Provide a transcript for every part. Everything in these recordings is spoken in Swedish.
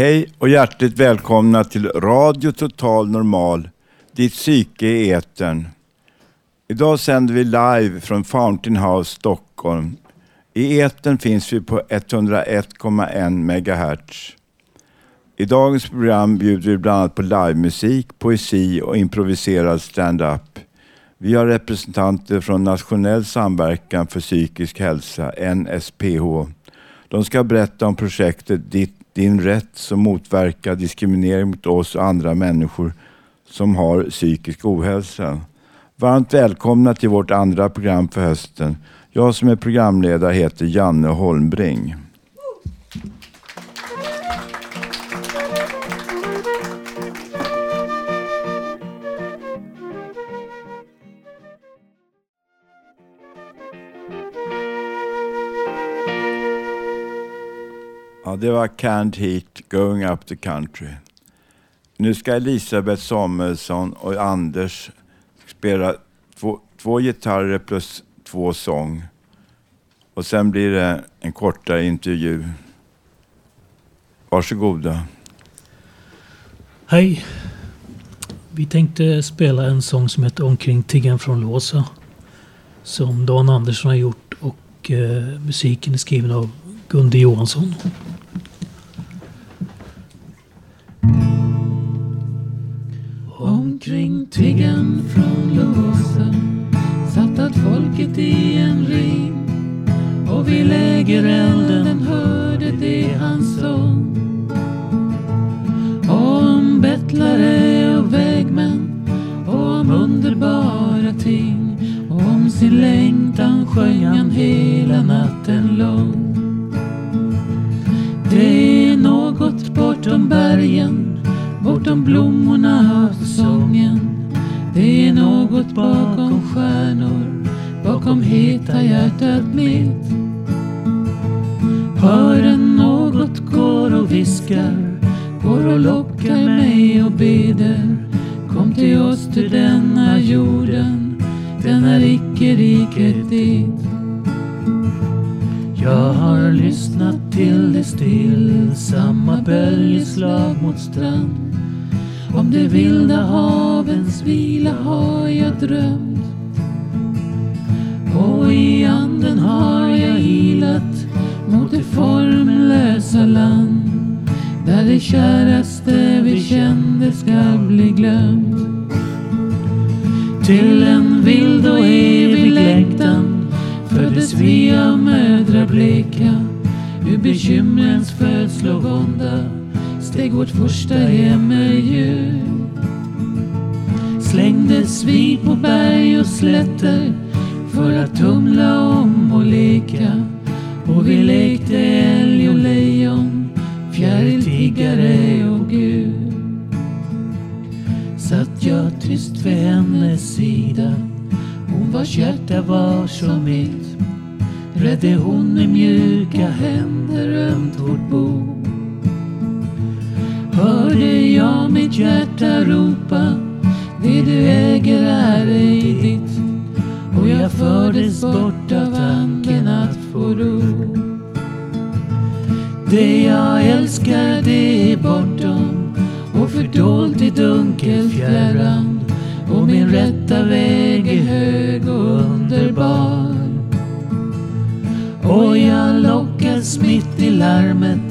Hej och hjärtligt välkomna till Radio Total Normal, ditt psyke i etern. Idag sänder vi live från Fountain House Stockholm. I etern finns vi på 101,1 MHz. I dagens program bjuder vi bland annat på livemusik, poesi och improviserad stand-up. Vi har representanter från Nationell samverkan för psykisk hälsa, NSPH. De ska berätta om projektet Ditt din rätt som motverkar diskriminering mot oss och andra människor som har psykisk ohälsa. Varmt välkomna till vårt andra program för hösten. Jag som är programledare heter Janne Holmbring. Det var Canned Heat, Going Up the Country. Nu ska Elisabeth Samuelsson och Anders spela två, två gitarrer plus två sång. Och sen blir det en kortare intervju. Varsågoda. Hej. Vi tänkte spela en sång som heter Omkring tiggan från Låsa. Som Dan Andersson har gjort och eh, musiken är skriven av Gunde Johansson. Omkring tiggen från låsen. Satt allt folket i en ring. Och vid lägerelden hörde de hans sång om bettlare och vägmän och om underbara ting. Och om sin längtan sjöng han hela natten lång. Det är något bortom bergen bortom blommorna och sången. Det är något bakom stjärnor, bakom heta hjärtat mitt. Hör något går och viskar, går och lockar mig och beder. Kom till oss till denna jorden, denna icke riket dit. Jag har lyssnat till det stillsamma böljeslag mot strand. Om de vilda havens vila har jag drömt. Och i anden har jag ilat mot det formlösa land. Där det käraste vi kände ska bli glömt. Till en vild och evig längtan föddes vi av mödrar bleka. Ur bekymrens födslovånda steg vårt första himmerdjur. Slängdes vi på berg och slätter för att tumla om och leka. Och vi lekte älg och lejon, fjäriltiggare och Gud. Satt jag tyst vid hennes sida, hon vars hjärta var som mitt. Rädde hon med mjuka händer ömt vårt bo hörde jag mitt hjärta ropa Det du äger är ej ditt. Och jag fördes bort av tanken att få ro. Det jag älskar det är bortom. Och fördolt i dunkel fjärran och min rätta väg är hög och underbar. Och jag lockas mitt i larmet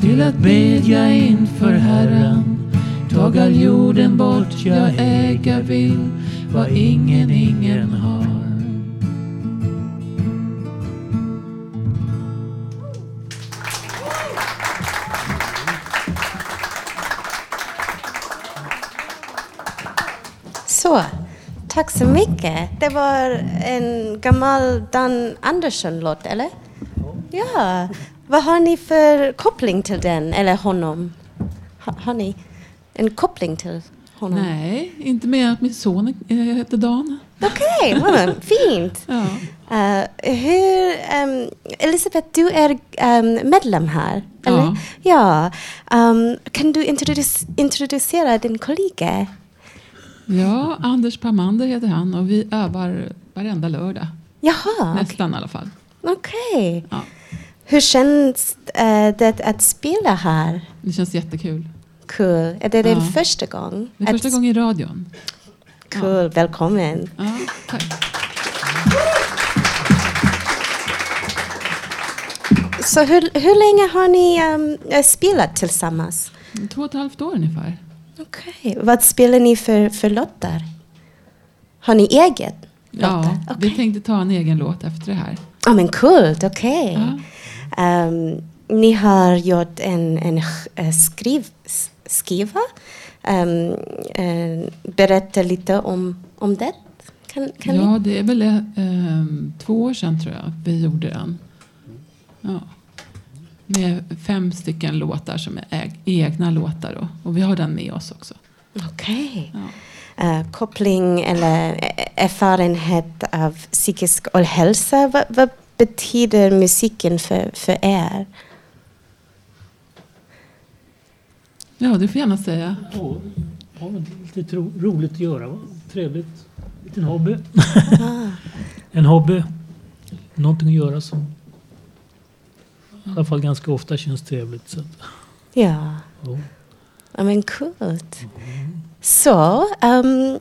till att bedja inför Herren. Tagar jorden bort jag äga vill vad ingen ingen har. Så, tack så mycket. Det var en gammal Dan Andersson-låt, eller? Ja. Vad har ni för koppling till den, eller honom? Ha, har ni en koppling till honom? Nej, inte med att min son heter Dan. Okej, okay, fint. Ja. Uh, hur, um, Elisabeth, du är um, medlem här, eller? Ja. ja. Um, kan du introduc introducera din kollega? Ja, Anders Parmander heter han och vi övar varenda lördag. Jaha. Nästan i alla fall. Okej. Okay. Ja. Hur känns uh, det att spela här? Det känns jättekul. Kul. Är det din ja. första gång? Det är första gången i radion. Kul, cool. välkommen. Ja. Så hur, hur länge har ni um, spelat tillsammans? Två och ett halvt år ungefär. Okej. Okay. Vad spelar ni för, för låtar? Har ni eget? Ja, okay. vi tänkte ta en egen låt efter det här. Ja, oh, men kul. Okej. Okay. Ja. Um, ni har gjort en, en uh, skriv, skiva. Um, uh, berätta lite om, om det. Kan, kan ja, ni? det är väl um, två år sedan tror jag vi gjorde den. Ja. Med fem stycken låtar som är egna låtar. Då. Och vi har den med oss också. Okej. Okay. Ja. Uh, koppling eller erfarenhet av psykisk ohälsa. Vad, vad betyder musiken för, för er? Ja, du får gärna säga. Ja, ja lite ro, roligt att göra. Va? Trevligt. En liten hobby. en hobby. Någonting att göra som i alla fall ganska ofta känns trevligt. Så. Ja. Ja men coolt. Mm. Så, um,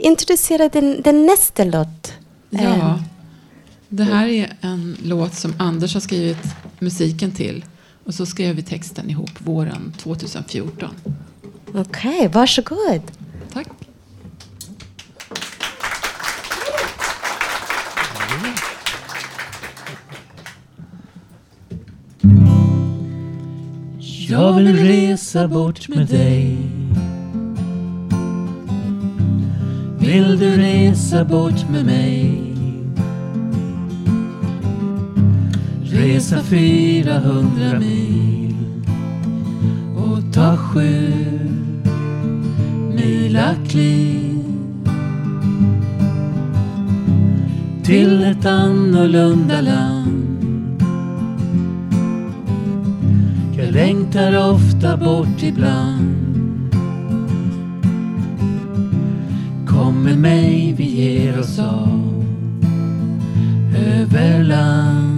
introducera den, den nästa låt. Ja. Det här är en låt som Anders har skrivit musiken till. Och så skrev vi texten ihop våren 2014. Okej, okay, varsågod. Tack. Jag vill resa bort med dig Vill du resa bort med mig? Resa 400 mil och ta sju mila kliv till ett annorlunda land. Jag längtar ofta bort ibland. Kom med mig, vi ger oss av Över land,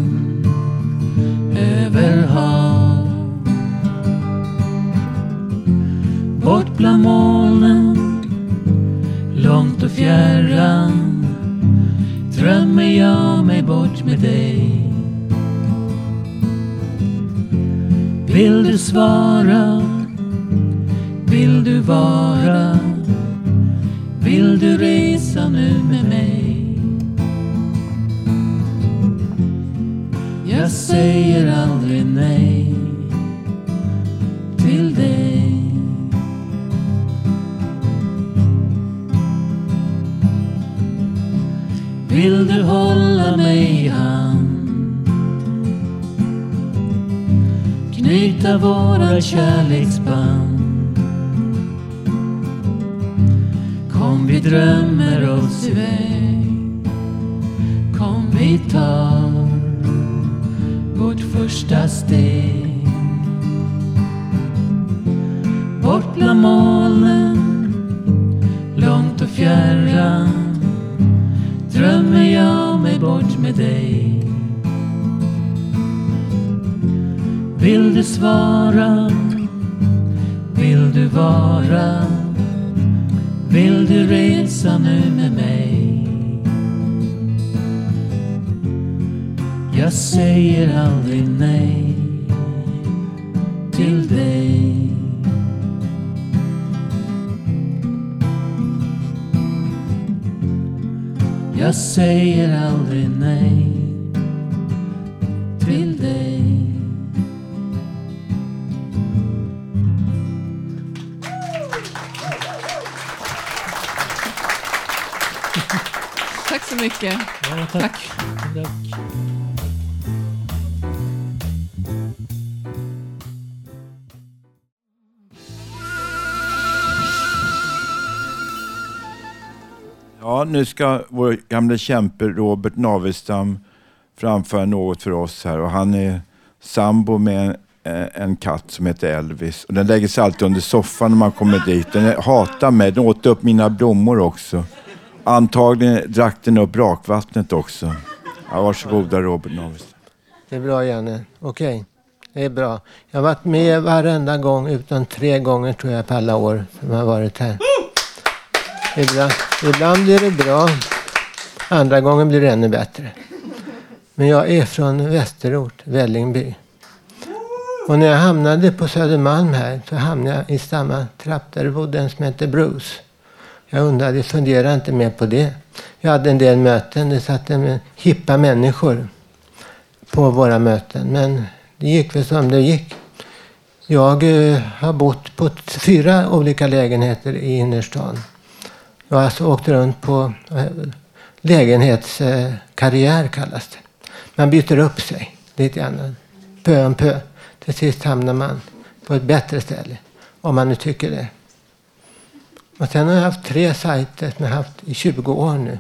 över Bort bland molnen, långt och fjärran Drömmer jag mig bort med dig Vill du svara? Vill du vara? Vill du resa nu med mig? Jag säger aldrig nej till dig Vill du hålla mig i hand knyta våra kärleksband. Kom vi drömmer oss iväg. Kom vi tar vårt första steg. Bort bland molnen, långt och fjärran drömmer jag mig bort med dig. Vill du svara? Vill du vara? Vill du resa nu med mig? Jag säger aldrig nej till dig Jag säger aldrig nej till dig Tack så mycket. Ja, tack. tack. Ja, nu ska vår gamle kämpe Robert Navestam framföra något för oss här och han är sambo med en, en katt som heter Elvis. Och den lägger sig alltid under soffan när man kommer dit. Den hatar mig, den åt upp mina blommor också. Antagligen drack den upp rakvattnet också. Ja, varsågoda Robert Navestam. Det är bra Janne, okej. Okay. Det är bra. Jag har varit med varenda gång utan tre gånger tror jag på alla år som jag har varit här. Ibland, ibland blir det bra. Andra gången blir det ännu bättre. Men jag är från Västerort, Vällingby. Och när jag hamnade på Södermalm här så hamnade jag i samma trapp där det bodde en som hette Bruce. Jag undrade, funderade inte mer på det. Jag hade en del möten, det satt en hippa människor på våra möten. Men det gick väl som det gick. Jag eh, har bott på fyra olika lägenheter i innerstan. Jag har alltså åkt runt på eh, lägenhetskarriär eh, kallas det. Man byter upp sig lite grann. Pö om pö. Till sist hamnar man på ett bättre ställe. Om man nu tycker det. Och sen har jag haft tre sajter som jag haft i 20 år nu.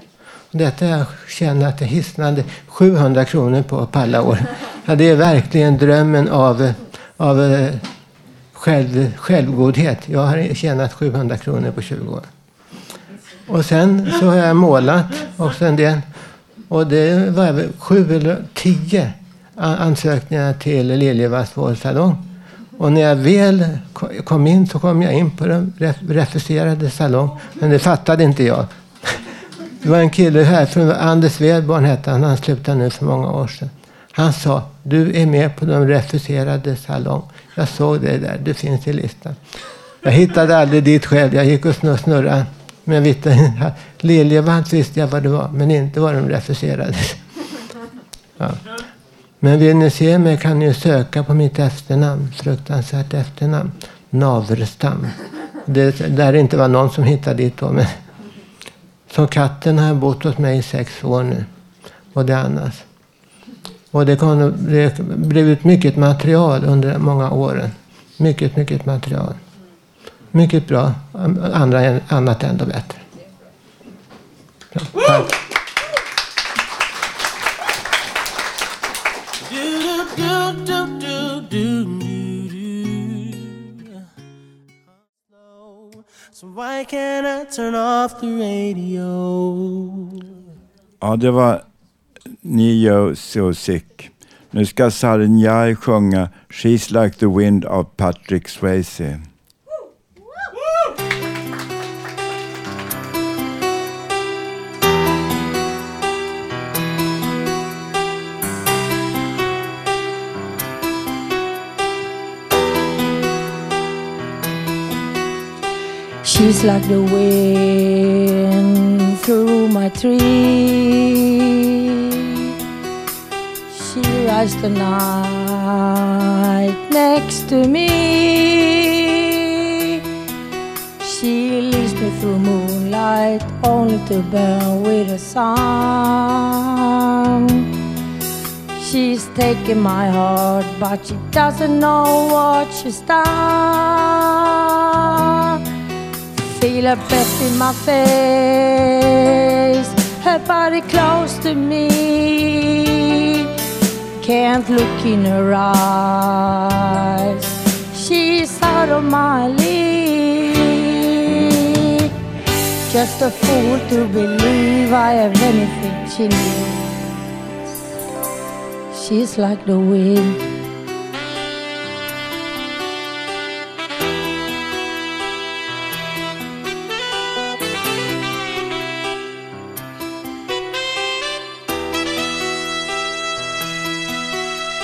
Och detta jag känner att det är hisnande 700 kronor på, på alla år. Ja, det är verkligen drömmen av, av eh, själv, självgodhet. Jag har tjänat 700 kronor på 20 år. Och sen så har jag målat också en del. Och det var sju eller tio ansökningar till Liljevalchs vårsalong. Och när jag väl kom in så kom jag in på den refuserade salong. Men det fattade inte jag. Det var en kille här, från Anders Wedborn hette han, han slutade nu för många år sedan. Han sa, du är med på de refuserade salong. Jag såg det där, Du finns i listan. Jag hittade aldrig dit själv, jag gick och snurrade. Men Liljevall visste jag vad det var, men inte vad de refuserades. Ja. Men vill ni se mig kan ni söka på mitt efternamn, fruktansvärt efternamn, Naverstam. Det där inte var någon som hittade dit då. Men Så katten har bott hos mig i sex år nu. Och det annars. Och det, kom, det blev ut mycket material under många åren. Mycket, mycket material. Mycket bra. Andra, annat ändå bättre. Ja, tack. So why can't I turn off the radio? Ja, det var Neo So Sick. Nu ska Sarin sjunga She's Like the Wind av Patrick Swayze. She's like the wind through my tree. She rides the night next to me. She leads me through moonlight only to burn with a sun. She's taking my heart, but she doesn't know what she's done feel her breath in my face, her body close to me. Can't look in her eyes, she's out of my league. Just a fool to believe I have anything she needs. She's like the wind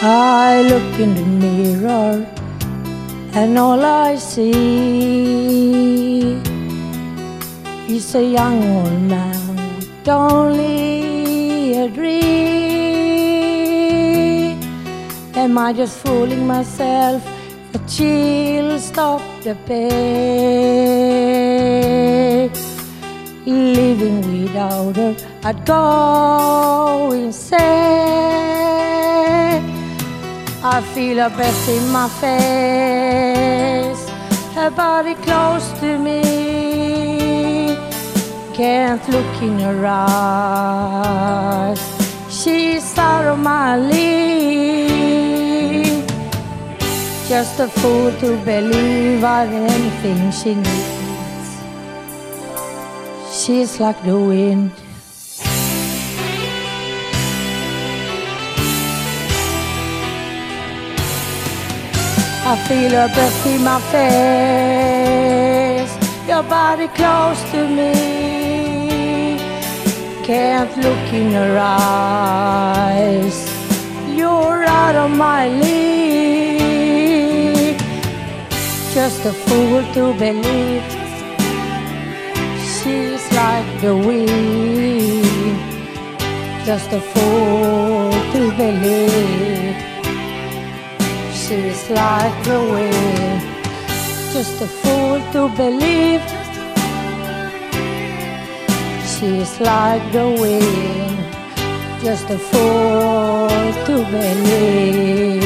I look in the mirror and all I see is a young old man with only a dream. Am I just fooling myself that she'll stop the pain? Living without her, I'd go insane. I feel her breath in my face, her body close to me. Can't look in her eyes. She's out of my league. Just a fool to believe I've anything she needs. She's like the wind. I feel her breath in my face. Your body close to me. Can't look in her eyes. You're out of my league. Just a fool to believe she's like the wind. Just a fool to believe she's like the wind. Just a fool to believe she's like the wind. Just a fool to believe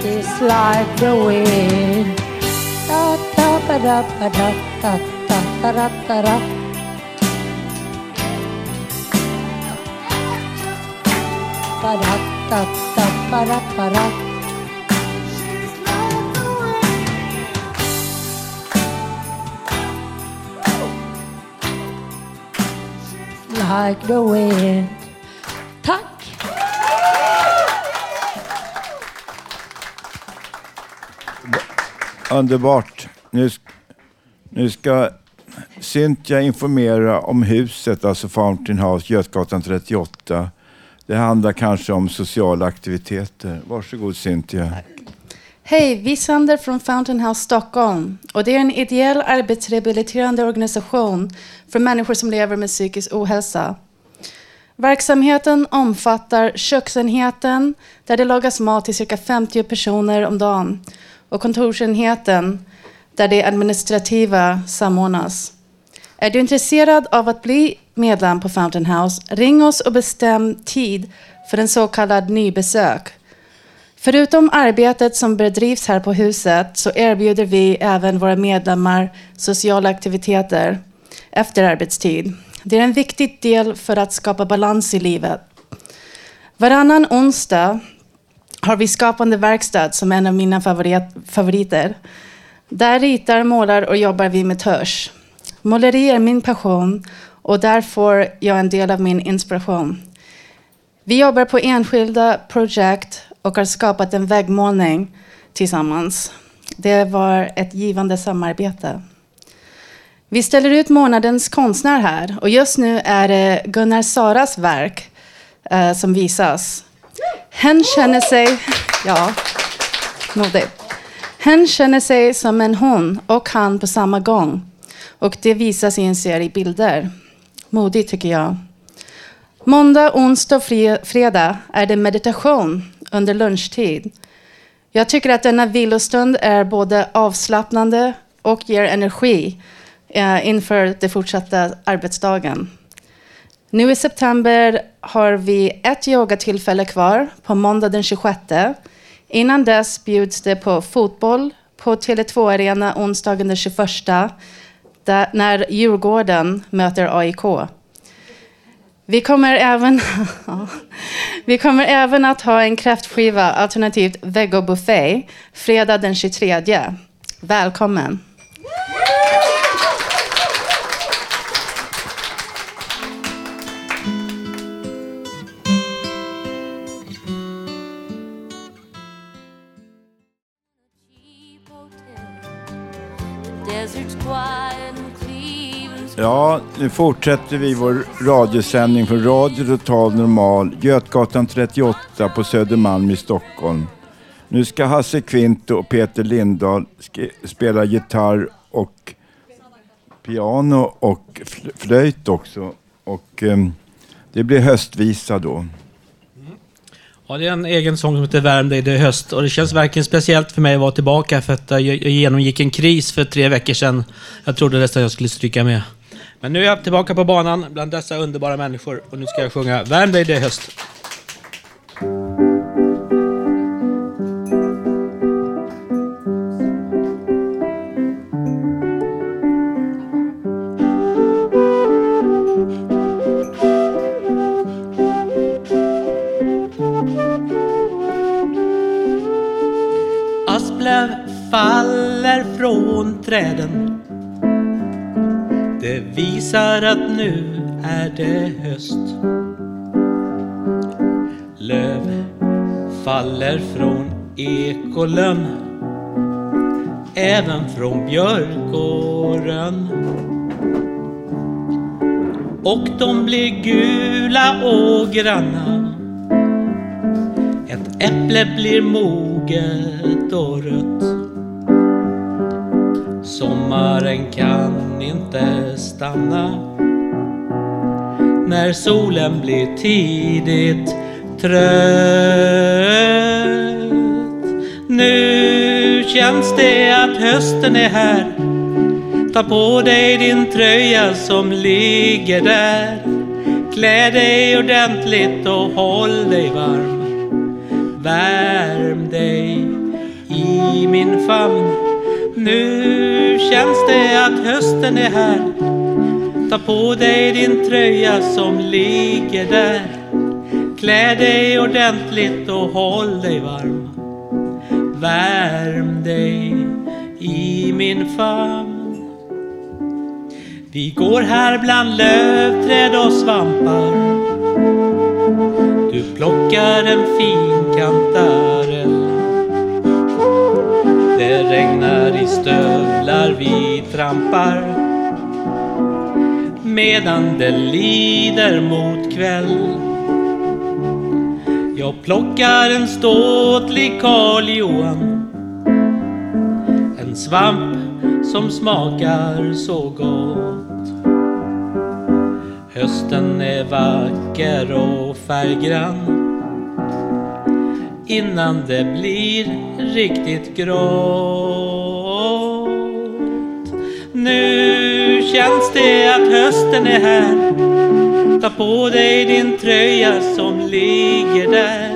she's like the wind. Da da ba da ba da da da da da da da. Ba da da da da da. Like the wind. Tack! Underbart. Nu, nu ska Cynthia informera om huset, alltså Fountain House, Götgatan 38. Det handlar kanske om sociala aktiviteter. Varsågod Cynthia. Hej, vi sänder från Fountain House Stockholm. Och det är en ideell arbetsrehabiliterande organisation för människor som lever med psykisk ohälsa. Verksamheten omfattar köksenheten där det lagas mat till cirka 50 personer om dagen och kontorsenheten där det administrativa samordnas. Är du intresserad av att bli medlem på Fountain House, ring oss och bestäm tid för en så kallad nybesök. Förutom arbetet som bedrivs här på huset så erbjuder vi även våra medlemmar sociala aktiviteter efter arbetstid. Det är en viktig del för att skapa balans i livet. Varannan onsdag har vi skapande verkstad som är en av mina favorit, favoriter. Där ritar, målar och jobbar vi med törs. Måleri är min passion och där får jag en del av min inspiration. Vi jobbar på enskilda projekt och har skapat en väggmålning tillsammans. Det var ett givande samarbete. Vi ställer ut månadens konstnär här och just nu är det Gunnar Saras verk eh, som visas. Hen känner sig... Ja, modigt. Hen känner sig som en hon och han på samma gång. Och det visas i en serie bilder. Modigt tycker jag. Måndag, onsdag och fredag är det meditation under lunchtid. Jag tycker att denna vilostund är både avslappnande och ger energi eh, inför den fortsatta arbetsdagen. Nu i september har vi ett yogatillfälle kvar på måndag den 26. Innan dess bjuds det på fotboll på Tele2 Arena onsdagen den 21 där, när Djurgården möter AIK. Vi kommer, även, vi kommer även att ha en kräftskiva, alternativt vegobuffé, fredag den 23. Välkommen! Ja, nu fortsätter vi vår radiosändning från Radio Total Normal, Götgatan 38 på Södermalm i Stockholm. Nu ska Hasse Kvinto och Peter Lindahl spela gitarr och piano och fl- flöjt också. Och ehm, det blir höstvisa då. Ja, det är en egen sång som heter Värm dig, det är höst. Och det känns verkligen speciellt för mig att vara tillbaka för att jag jag genomgick en kris för tre veckor sedan. Jag trodde nästan jag skulle stryka med. Men nu är jag tillbaka på banan bland dessa underbara människor och nu ska jag sjunga Värm dig det är höst. Asplen faller från träden det visar att nu är det höst. Löv faller från ekolön. Även från björk och rönn. Och de blir gula och granna. Ett äpple blir moget och rött. Sommaren kan inte stanna när solen blir tidigt trött. Nu känns det att hösten är här. Ta på dig din tröja som ligger där. Klä dig ordentligt och håll dig varm. Värm dig i min famn. Nu känns det att hösten är här. Ta på dig din tröja som ligger där. Klä dig ordentligt och håll dig varm. Värm dig i min famn. Vi går här bland lövträd och svampar. Du plockar en fin kantarell. Det regnar i stövlar vi trampar. Medan det lider mot kväll. Jag plockar en ståtlig Karl Johan. En svamp som smakar så gott. Hösten är vacker och färggrann. Innan det blir riktigt grått. Nu känns det att hösten är här. Ta på dig din tröja som ligger där.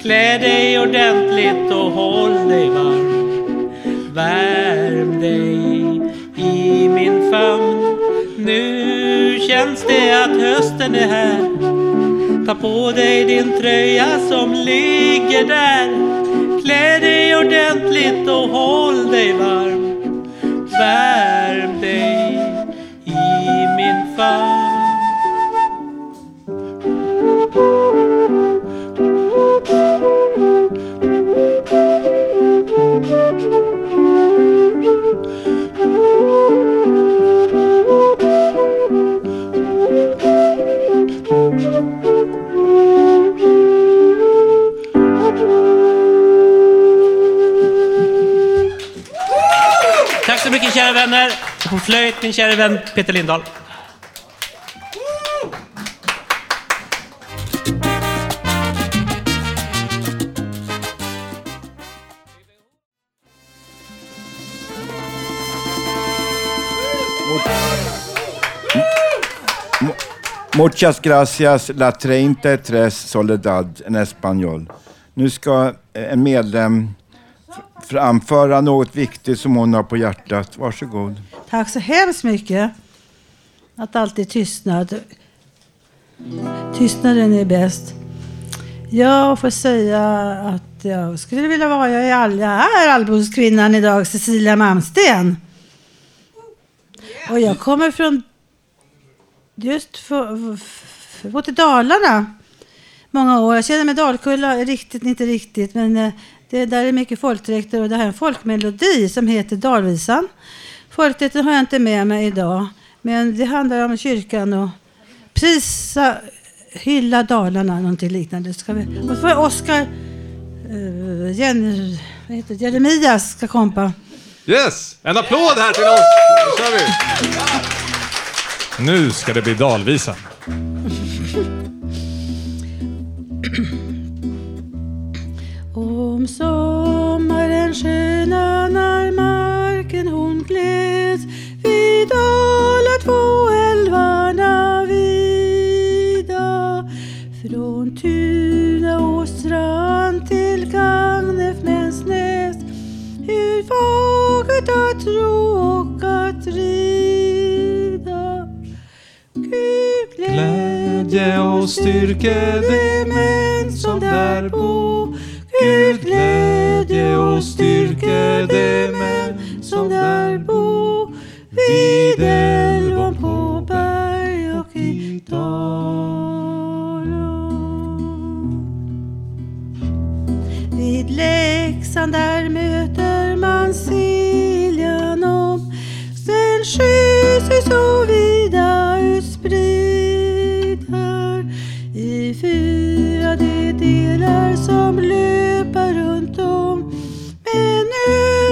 Klä dig ordentligt och håll dig varm. Värm dig i min famn. Nu känns det att hösten är här. Ta på dig din tröja som ligger där. Klä dig ordentligt och håll dig varm. Vänner. Och på flöjt min kära vän Peter Lindahl. Muchas gracias, la treinta tres soledad en español. Nu ska eh, en medlem framföra något viktigt som hon har på hjärtat. Varsågod. Tack så hemskt mycket. Att alltid tystnad. Tystnaden är bäst. Jag får säga att jag skulle vilja vara jag är all, jag är Allbodskvinnan idag, Cecilia Malmsten. Och jag kommer från just för, för, Dalarna många år. Jag känner mig Dalkulla, riktigt, inte riktigt, men eh, det där är mycket folkdräkter och det här är en folkmelodi som heter Dalvisan. Folkdräkten har jag inte med mig idag, men det handlar om kyrkan och prisa, hylla Dalarna, någonting liknande. Ska vi, och så Oskar uh, eh, Jen, vad heter det, Jeremias ska kompa. Yes! En applåd här till oss! Nu kör vi! Nu ska det bli Dalvisan. Vackert att tro och att rida. Gud Glädje och styrke de män som där bo Gud glädje och styrke de män som där bo vid älven på berg och i Vid Leksand där så vida utsprider i fyra de delar som löper runt om. Men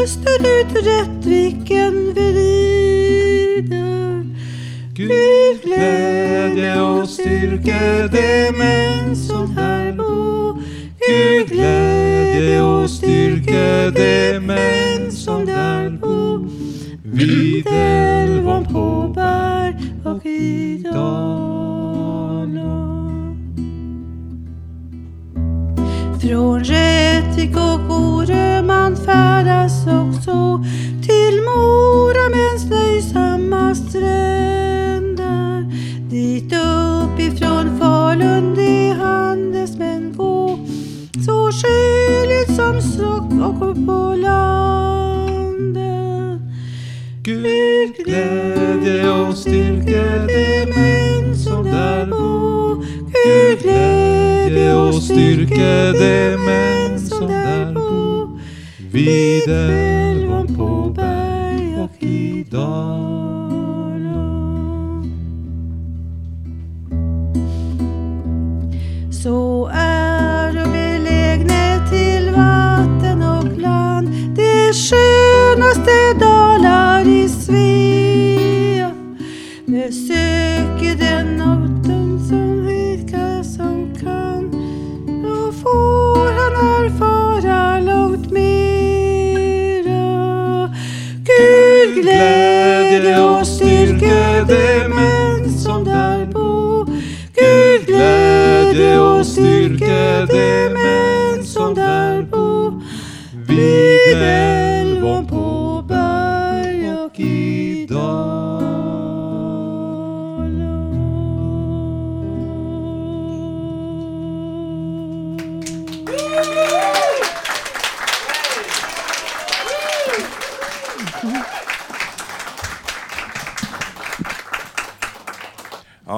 österut Rättviken vrider Gud glädje och styrke de män som här bo Gud glädje och styrke de män och på landet. Gud glädje och styrka de män som där bo Gud glädje och styrka de män som där bo vid de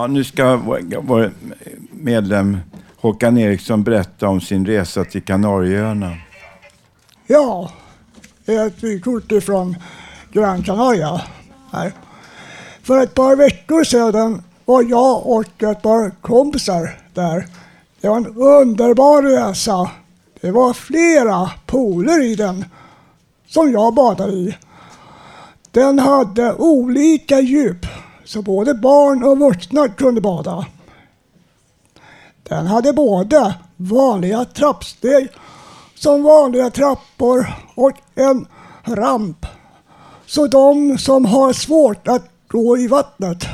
Ja, nu ska vår- medlem Håkan Eriksson berätta om sin resa till Kanarieöarna. Ja, ett vykort ifrån Gran Canaria. Här. För ett par veckor sedan var jag och ett par kompisar där. Det var en underbar resa. Det var flera pooler i den som jag badade i. Den hade olika djup så både barn och vuxna kunde bada. Den hade både vanliga trappsteg som vanliga trappor och en ramp. Så de som har svårt att gå i vattnet.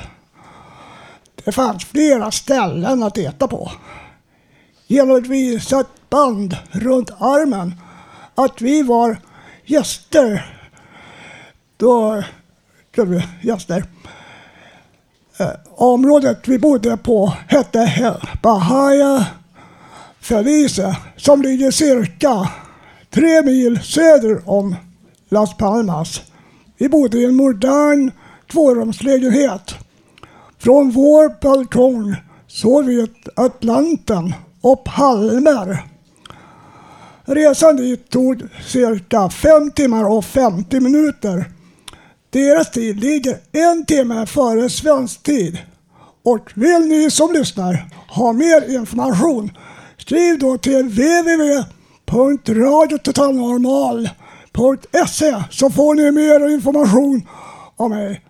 Det fanns flera ställen att äta på. Genom att vi satt band runt armen att vi var gäster. Då kunde vi gäster. Eh, området vi bodde på hette Bahaya Bahia Felice som ligger cirka tre mil söder om Las Palmas. Vi bodde i en modern tvårumslägenhet. Från vår balkong såg vi Atlanten och palmer. Resan dit tog cirka fem timmar och 50 minuter. Deras tid ligger en timme före svensk tid. Och vill ni som lyssnar ha mer information skriv då till www.radiototalnormal.se så får ni mer information om mig.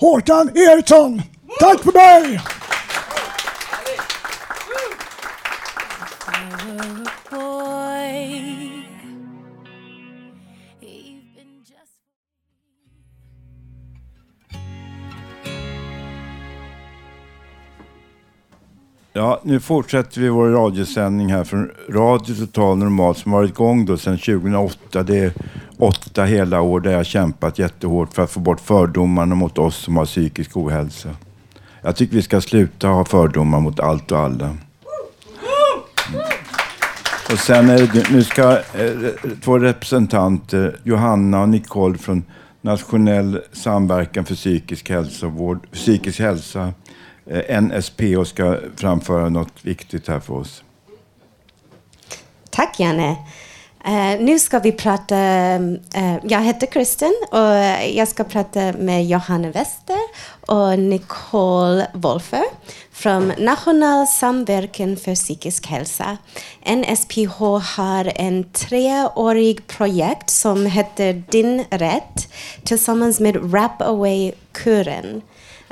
Håkan Eriksson, tack för mig! Ja, nu fortsätter vi vår radiosändning här från Radio Total Normal som varit igång då sedan 2008. Det är åtta hela år där jag kämpat jättehårt för att få bort fördomarna mot oss som har psykisk ohälsa. Jag tycker vi ska sluta ha fördomar mot allt och alla. Och sen är det, nu ska eh, två representanter, Johanna och Nicole från Nationell samverkan för psykisk hälsovård, psykisk hälsa, Eh, NSPH ska framföra något viktigt här för oss. Tack Janne. Uh, nu ska vi prata, uh, jag heter Kristin och jag ska prata med Johanna Wester och Nicole Wolfer från Nationell samverkan för psykisk hälsa. NSPH har en treårig projekt som heter Din rätt tillsammans med Wrap Away-kuren.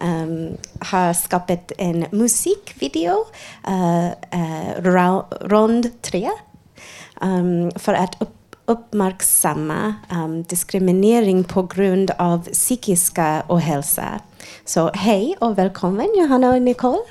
Um, ehm, har skapat en musikvideo, uh, uh, Rond 3, um, för att upp, uppmärksamma um, diskriminering på grund av psykiska ohälsa. Så hej och välkommen Johanna och Nicole.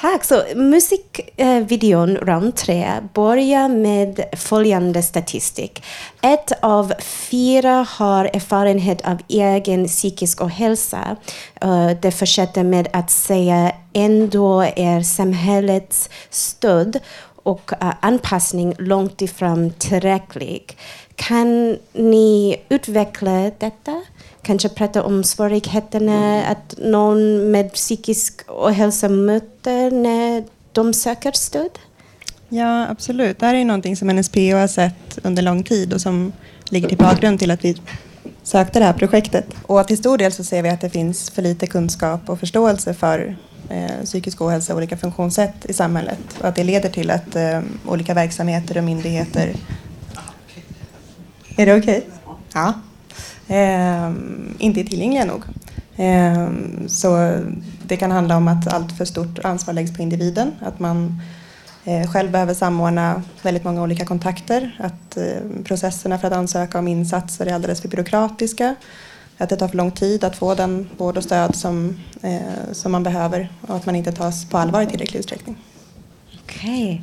Tack. Så musikvideon eh, Round 3 börjar med följande statistik. Ett av fyra har erfarenhet av egen psykisk ohälsa. Uh, det fortsätter med att säga ändå är samhällets stöd och uh, anpassning långt ifrån tillräcklig. Kan ni utveckla detta? Kanske prata om svårigheterna att någon med psykisk ohälsa möter när de söker stöd? Ja, absolut. Det här är någonting som NSPO har sett under lång tid och som ligger till bakgrund till att vi sökte det här projektet. Och till stor del så ser vi att det finns för lite kunskap och förståelse för eh, psykisk ohälsa och olika funktionssätt i samhället. Och att det leder till att eh, olika verksamheter och myndigheter... Är det okej? Okay? Ja. Eh, inte är tillgängliga nog. Eh, så det kan handla om att allt för stort ansvar läggs på individen. Att man eh, själv behöver samordna väldigt många olika kontakter. Att eh, processerna för att ansöka om insatser är alldeles för byråkratiska att det tar för lång tid att få den vård och stöd som, eh, som man behöver och att man inte tas på allvar i tillräcklig utsträckning. Okej.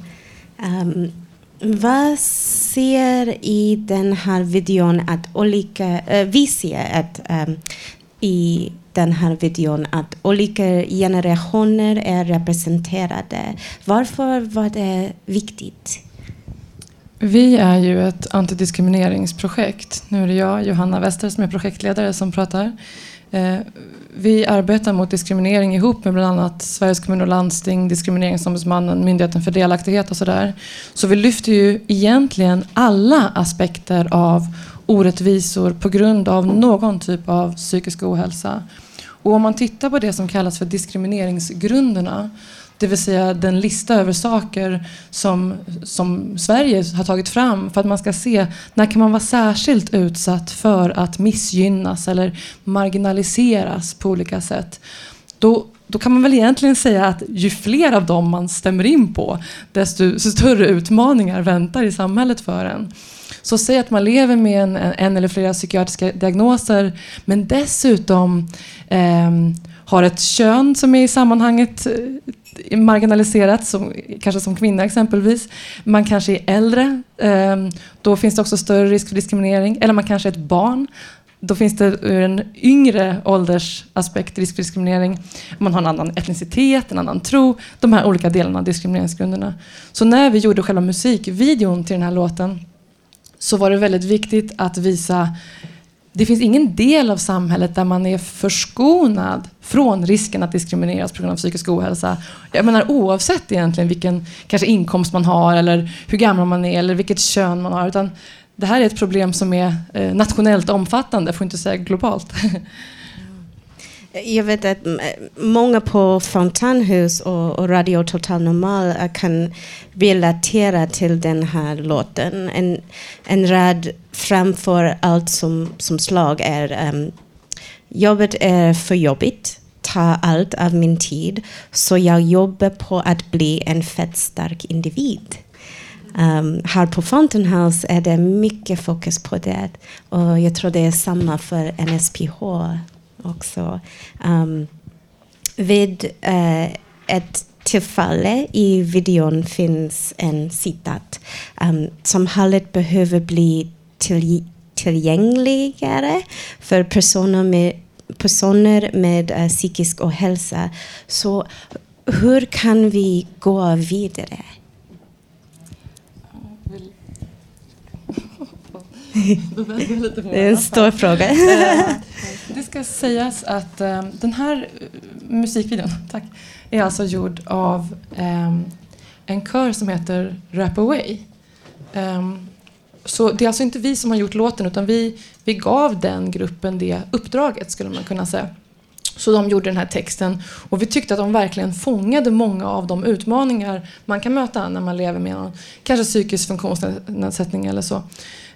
Okay. Um, vad ser i den här videon att olika, uh, vi ser att um, i den här videon att olika generationer är representerade. Varför var det viktigt? Vi är ju ett antidiskrimineringsprojekt. Nu är det jag, Johanna Wester, som är projektledare som pratar. Eh, vi arbetar mot diskriminering ihop med bland annat Sveriges kommuner och landsting, Diskrimineringsombudsmannen, Myndigheten för delaktighet och sådär. Så vi lyfter ju egentligen alla aspekter av orättvisor på grund av någon typ av psykisk ohälsa. Och om man tittar på det som kallas för diskrimineringsgrunderna det vill säga den lista över saker som, som Sverige har tagit fram för att man ska se när kan man vara särskilt utsatt för att missgynnas eller marginaliseras på olika sätt. Då, då kan man väl egentligen säga att ju fler av dem man stämmer in på, desto större utmaningar väntar i samhället för en. Så säg att man lever med en, en eller flera psykiatriska diagnoser, men dessutom eh, har ett kön som är i sammanhanget eh, marginaliserat, som, kanske som kvinna exempelvis. Man kanske är äldre, ehm, då finns det också större risk för diskriminering. Eller man kanske är ett barn, då finns det ur en yngre åldersaspekt risk för diskriminering. Man har en annan etnicitet, en annan tro. De här olika delarna av diskrimineringsgrunderna. Så när vi gjorde själva musikvideon till den här låten så var det väldigt viktigt att visa det finns ingen del av samhället där man är förskonad från risken att diskrimineras på grund av psykisk ohälsa. Jag menar oavsett egentligen vilken kanske inkomst man har eller hur gammal man är eller vilket kön man har. Utan det här är ett problem som är eh, nationellt omfattande, får inte säga globalt. Jag vet att mm, eh, många på Fontanhus och, och Radio Total Normal eh, kan relatera till den här låten. En, en rad framför allt som, som slag är um, jobbet är för jobbigt, tar allt av min tid, så jag jobbar på att bli en fettstark individ. Um, här på Fountain House är det mycket fokus på det och jag tror det är samma för NSPH också. Um, vid uh, ett tillfälle i videon finns en citat um, samhället behöver bli till, tillgängligare för personer med, personer med uh, psykisk ohälsa. Så hur kan vi gå vidare? Det är en stor fråga. Eh, Det ska sägas att eh, den här eh, musikvideon tack, är alltså gjord av en kör som heter Rap Away. Ehm, så det är alltså inte vi som har gjort låten utan vi, vi gav den gruppen det uppdraget skulle man kunna säga. Så de gjorde den här texten och vi tyckte att de verkligen fångade många av de utmaningar man kan möta när man lever med någon kanske psykisk funktionsnedsättning eller så.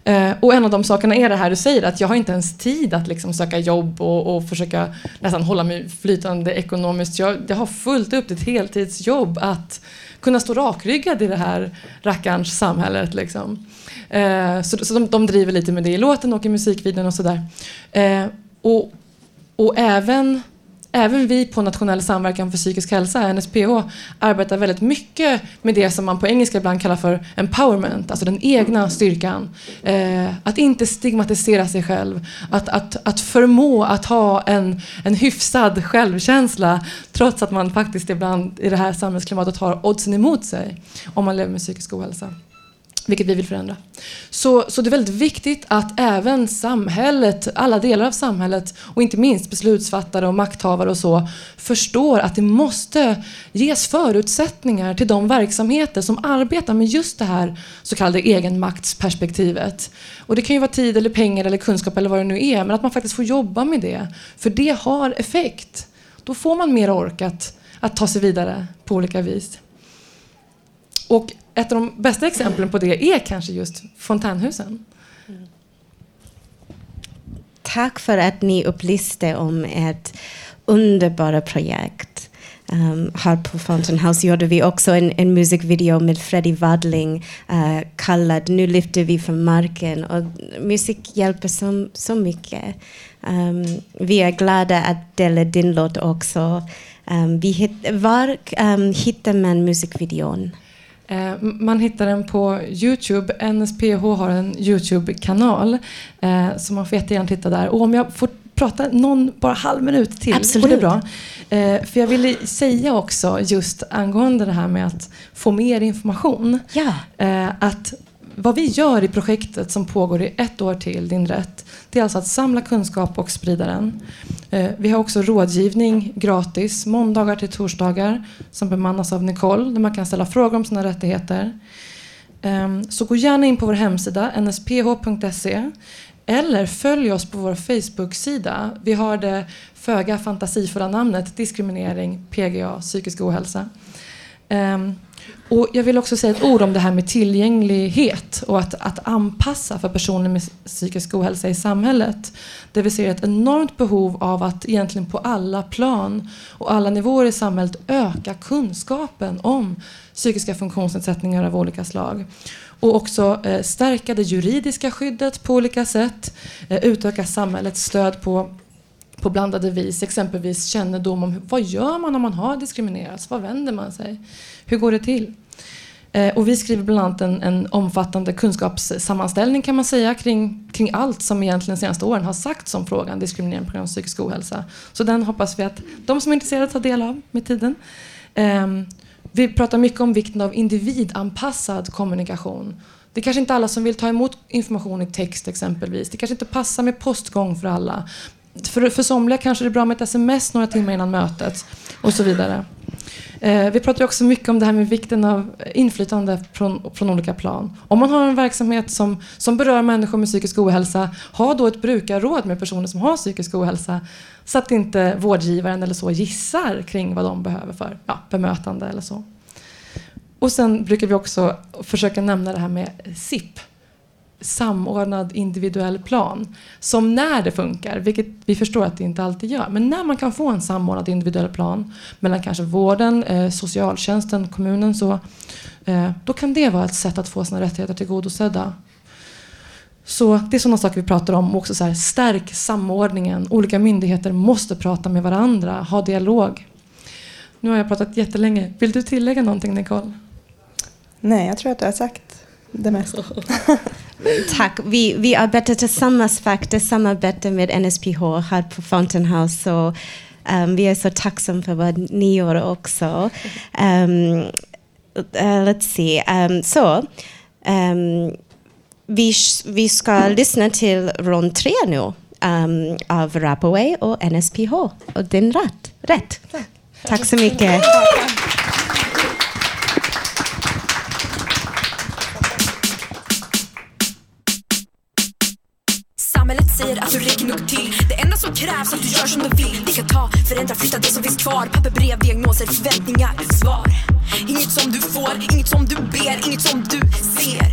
Eh, och en av de sakerna är det här du säger att jag har inte ens tid att liksom söka jobb och, och försöka nästan hålla mig flytande ekonomiskt. Jag, jag har fullt upp ett heltidsjobb att kunna stå rakryggad i det här rackarns samhället. Liksom. Eh, så så de, de driver lite med det i låten och i musikvideon och sådär. Eh, och, och även, även vi på Nationell samverkan för psykisk hälsa, NSPH, arbetar väldigt mycket med det som man på engelska ibland kallar för empowerment, alltså den egna styrkan. Eh, att inte stigmatisera sig själv, att, att, att förmå att ha en, en hyfsad självkänsla trots att man faktiskt ibland i det här samhällsklimatet har oddsen emot sig om man lever med psykisk ohälsa vilket vi vill förändra. Så, så det är väldigt viktigt att även samhället, alla delar av samhället och inte minst beslutsfattare och makthavare och så förstår att det måste ges förutsättningar till de verksamheter som arbetar med just det här så kallade egenmaktsperspektivet. Och det kan ju vara tid eller pengar eller kunskap eller vad det nu är, men att man faktiskt får jobba med det. För det har effekt. Då får man mer ork att, att ta sig vidare på olika vis. Och ett av de bästa exemplen på det är kanske just fontänhusen. Tack för att ni upplyste om ett underbara projekt. Um, här på Fountain House gjorde vi också en, en musikvideo med Freddie Wadling uh, kallad Nu lyfter vi från marken. Och musik hjälper så, så mycket. Um, vi är glada att dela din låt också. Um, vi hit, var um, hittar man musikvideon? Eh, Man hittar den på Youtube. NSPH har en Youtube-kanal. Eh, så man får jättegärna titta där. Och om jag får prata någon, bara halv minut till. Absolut. Det är bra. Eh, för jag ville säga också just angående det här med att få mer information. Ja. Eh, att vad vi gör i projektet som pågår i ett år till, Din rätt, det är alltså att samla kunskap och sprida den. Eh, vi har också rådgivning gratis måndagar till torsdagar som bemannas av Nicole där man kan ställa frågor om sina rättigheter. Ehm, så gå gärna in på vår hemsida nsph.se eller följ oss på vår Facebook-sida. Vi har det föga fantasifulla namnet diskriminering, PGA, psykisk ohälsa. Ehm, och jag vill också säga ett ord om det här med tillgänglighet och att, att anpassa för personer med psykisk ohälsa i samhället. Där vi ser ett enormt behov av att egentligen på alla plan och alla nivåer i samhället öka kunskapen om psykiska funktionsnedsättningar av olika slag. Och också eh, stärka det juridiska skyddet på olika sätt, eh, utöka samhällets stöd på på blandade vis, exempelvis kännedom om vad gör man om man har diskriminerats? Vad vänder man sig? Hur går det till? Eh, och vi skriver bland annat en, en omfattande kunskapssammanställning kan man säga kring, kring allt som egentligen de senaste åren har sagts om frågan diskriminering på grund av psykisk ohälsa. Så den hoppas vi att de som är intresserade tar del av med tiden. Ehm, vi pratar mycket om vikten av individanpassad kommunikation. Det är kanske inte alla som vill ta emot information i text exempelvis. Det kanske inte passar med postgång för alla. För, för somliga kanske det är bra med ett sms några timmar innan mötet och så vidare. Eh, vi pratar också mycket om det här med vikten av inflytande från, från olika plan. Om man har en verksamhet som, som berör människor med psykisk ohälsa, ha då ett brukarråd med personer som har psykisk ohälsa så att inte vårdgivaren eller så gissar kring vad de behöver för ja, bemötande eller så. Och sen brukar vi också försöka nämna det här med SIP, samordnad individuell plan. Som när det funkar, vilket vi förstår att det inte alltid gör, men när man kan få en samordnad individuell plan mellan kanske vården, eh, socialtjänsten, kommunen så, eh, då kan det vara ett sätt att få sina rättigheter tillgodosedda. Så det är sådana saker vi pratar om. Också så här, stärk samordningen. Olika myndigheter måste prata med varandra, ha dialog. Nu har jag pratat jättelänge. Vill du tillägga någonting Nicole? Nej, jag tror att du har sagt det mesta. Tack. Vi, vi arbetar tillsammans faktiskt, samarbete med NSPH här på Fountain House. Så, um, vi är så tacksamma för vad ni gör också. Um, uh, let's see. Um, så, um, vi, vi ska lyssna till rond tre nu um, av Rapaway och NSPH. Och den rätt. rätt. Tack så mycket. Säger att du räcker nog till. Det enda som krävs är att du gör som de vill. Vi kan ta, förändra, flytta det som finns kvar. Papper, brev, diagnoser, förväntningar, svar. Inget som du får, inget som du ber, inget som du ser.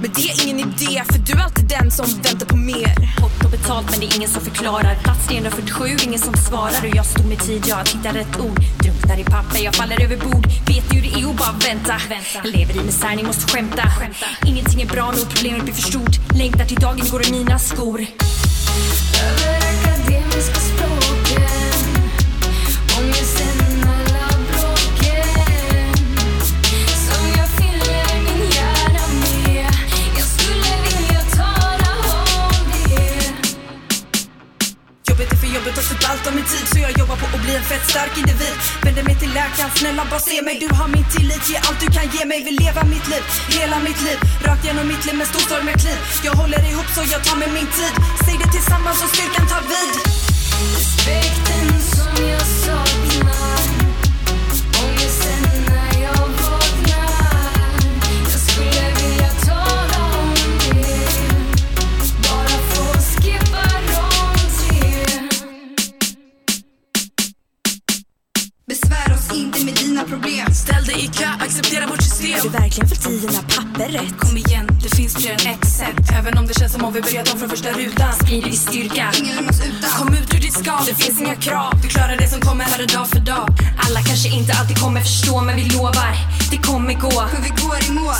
Men det är ingen idé, för du är alltid den som väntar på mer. Fått och betalt men det är ingen som förklarar. Plats 347, ingen som svarar. Och jag stod med tid, jag hittar rätt ord. Drunknar i papper, jag faller över bord. Vet hur det är att bara vänta, Jag Lever i misär, ni måste skämta. Ingenting är bra nog, problemet blir för stort. Längtar till dagen går i mina skor Över min tid Så jag jobbar på att bli en fett stark individ. Vänder mig till läkaren, snälla bara se mig. Du har min tillit, ge allt du kan ge mig. Vill leva mitt liv, hela mitt liv. Rakt genom mitt liv med med kliv Jag håller ihop så jag tar mig min tid. Säg det tillsammans så styrkan tar vid. Respekten som jag saknar problem. Ställ dig i kö, acceptera vårt system. Har du verkligen fått i dina papper rätt? Kom igen, det finns fler än ett sätt. Även om det känns som om vi börjat om från första rutan. Sprider vi styrka. Ingen lämnas utan. Kom ut ur ditt skal, det finns inga krav. Du klarar det som kommer här och dag för dag. Alla kanske inte alltid kommer förstå men vi lovar. Det kommer gå. För vi går i mål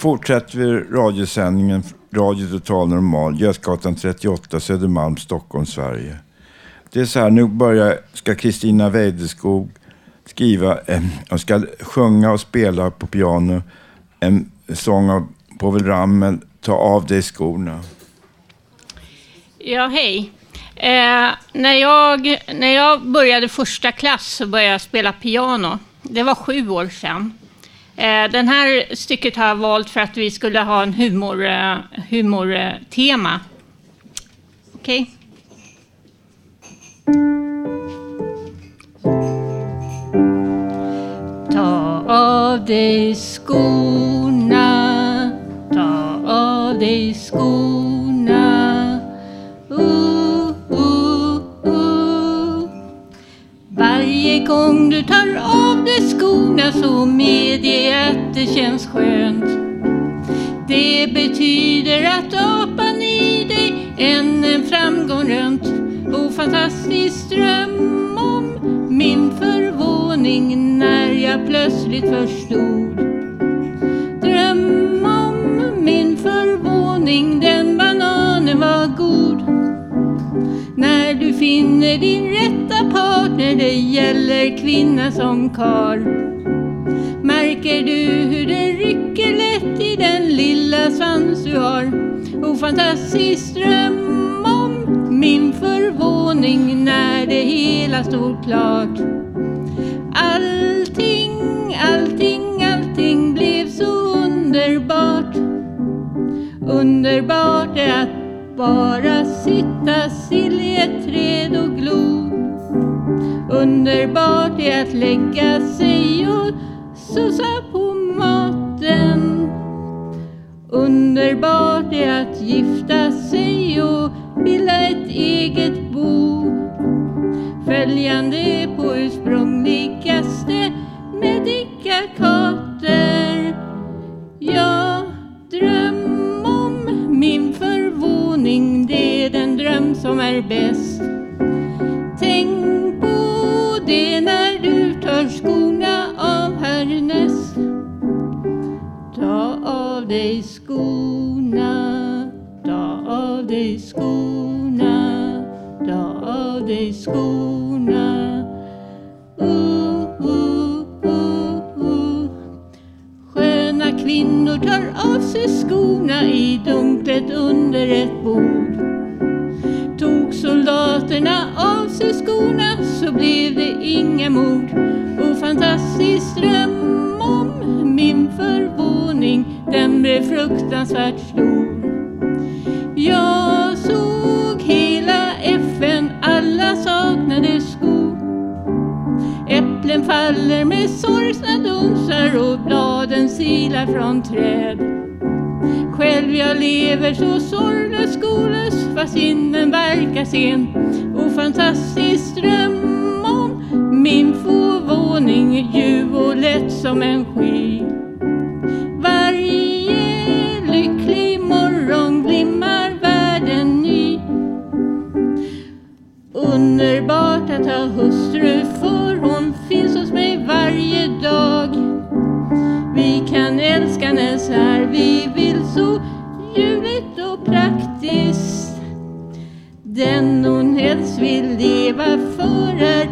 fortsätter vi radiosändningen Radio Total Normal, Götgatan 38, Södermalm, Stockholm, Sverige. Det är så här, nu börjar, ska Kristina Weideskog skriva, eh, och ska sjunga och spela på piano en sång av Povel Ramel, Ta av dig skorna. Ja, hej. Eh, när, jag, när jag började första klass så började jag spela piano. Det var sju år sedan. Eh, den här stycket har jag valt för att vi skulle ha en humor, eh, humortema. Okej? Ta av dig skorna, ta av dig skorna. Uh, uh, uh. Varje gång du tar av dig skorna så medge att det känns skönt. Det betyder att apan i dig än en framgång rönt. O fantastisk dröm om min förvåning när jag plötsligt förstod. Dröm om min förvåning, den bananen var god. När du finner din rätta partner, det gäller kvinna som karl. Märker du hur den rycker lätt i den lilla svans du har? O fantastisk dröm om min förvåning när det hela stod klart. Allting, allting, allting blev så underbart. Underbart är att bara sitta still i ett träd och glo. Underbart är att lägga sig och Sussa på maten. Underbart är att gifta sig och bilda ett eget bo. Följande på ursprungligaste medikater. Jag dröm om min förvåning, det är den dröm som är bäst. Skorna. Uh, uh, uh, uh. Sköna kvinnor tar av sig skorna i dunklet under ett bord. Tog soldaterna av sig skorna så blev det inga mord. Och fantastisk dröm om min förvåning, den blev fruktansvärt stor. Jag Äpplen faller med sorgsna dunsar och bladen silar från träd. Själv jag lever så sorglös skolös fast sinnen verkar sen och fantastisk dröm om min förvåning ljuv och lätt som en sky. Varje lycklig morgon glimmar världen ny. Underbart att ha hustru för hon varje dag. Vi kan älska när vi vill så ljuvligt och praktiskt. Den hon helst vill leva för är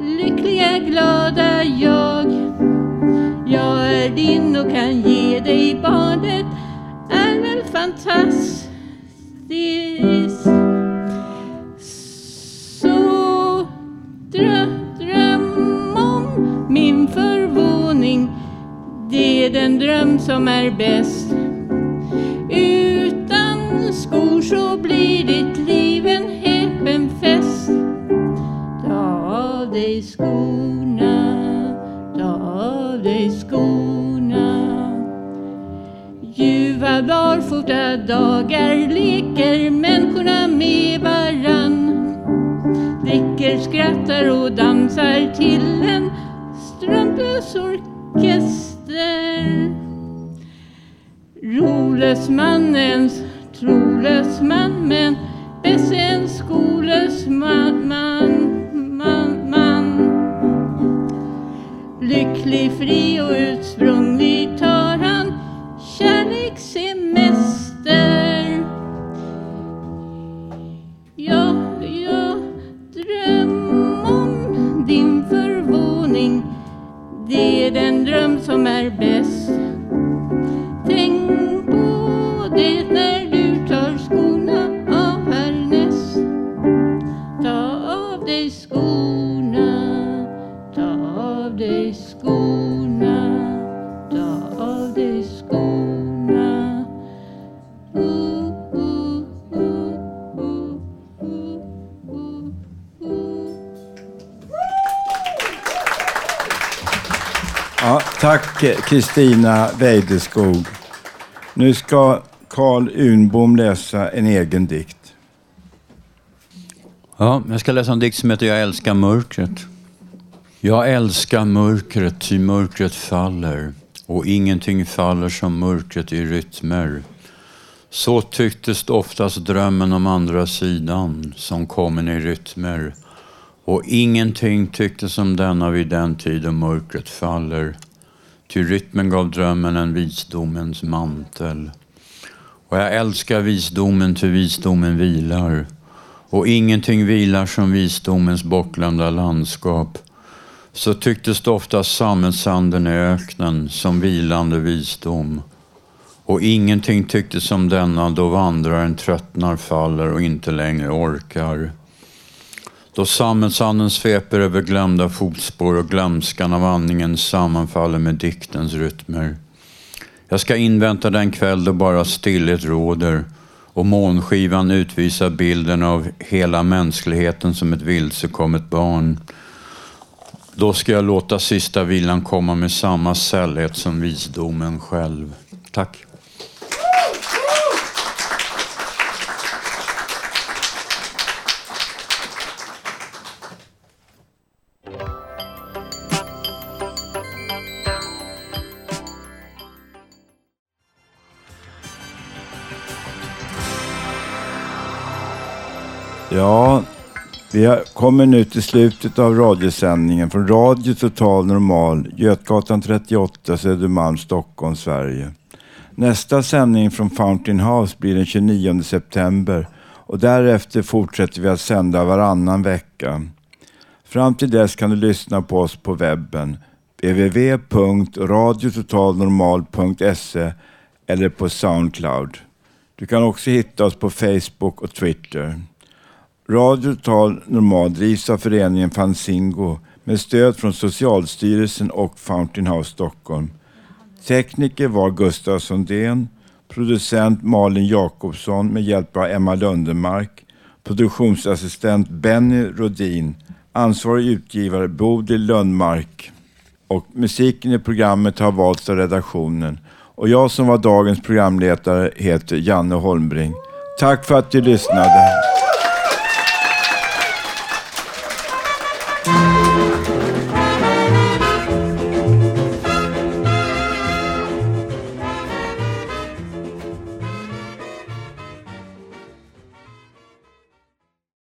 lyckliga, glada jag. Jag är din och kan ge dig barnet är väl fantastiskt. Med är den dröm som är bäst. Utan skor så blir ditt liv en häpen fest. Ta av dig skorna, ta av dig skorna. Ljuva barfota dagar leker människorna med varann. Dricker, skrattar och dansar till en strömlös orkester. Rolös mannens trolös man men bäst en skolös man, man, man, man. Lycklig, fri och utsprunglig tar han kärlek av dig skorna, ta av dig skorna, ta av dig skorna. Uh, uh, uh, uh, uh, uh, uh. Ja, tack Kristina Weideskog. Nu ska Carl Unbom läsa en egen dikt. Ja, jag ska läsa en dikt som heter Jag älskar mörkret. Jag älskar mörkret, ty mörkret faller och ingenting faller som mörkret i rytmer. Så tycktes oftast drömmen om andra sidan som kommer i rytmer och ingenting tycktes som denna vid den tid då mörkret faller. Ty rytmen gav drömmen en visdomens mantel. Och jag älskar visdomen, ty visdomen vilar. Och ingenting vilar som visdomens bortglömda landskap. Så tycktes det ofta sammetsanden i öknen som vilande visdom. Och ingenting tycktes som denna då vandraren tröttnar, faller och inte längre orkar. Då sammetsanden sveper över glömda fotspår och glömskan av andningen sammanfaller med diktens rytmer. Jag ska invänta den kväll då bara stillhet råder och månskivan utvisar bilden av hela mänskligheten som ett vilsekommet barn. Då ska jag låta sista vilan komma med samma sällhet som visdomen själv. Tack. Vi kommer nu till slutet av radiosändningen från Radio Total Normal, Götgatan 38, Södermalm, Stockholm, Sverige. Nästa sändning från Fountain House blir den 29 september och därefter fortsätter vi att sända varannan vecka. Fram till dess kan du lyssna på oss på webben www.radiototalnormal.se eller på Soundcloud. Du kan också hitta oss på Facebook och Twitter. Radio Tal Normal drivs av föreningen Fanzingo med stöd från Socialstyrelsen och Fountain House Stockholm. Tekniker var Gustav Sundén, producent Malin Jakobsson med hjälp av Emma Lundemark, produktionsassistent Benny Rodin, ansvarig utgivare Bodil Lundmark och musiken i programmet har valts av redaktionen. Och jag som var dagens programledare heter Janne Holmbring. Tack för att du lyssnade.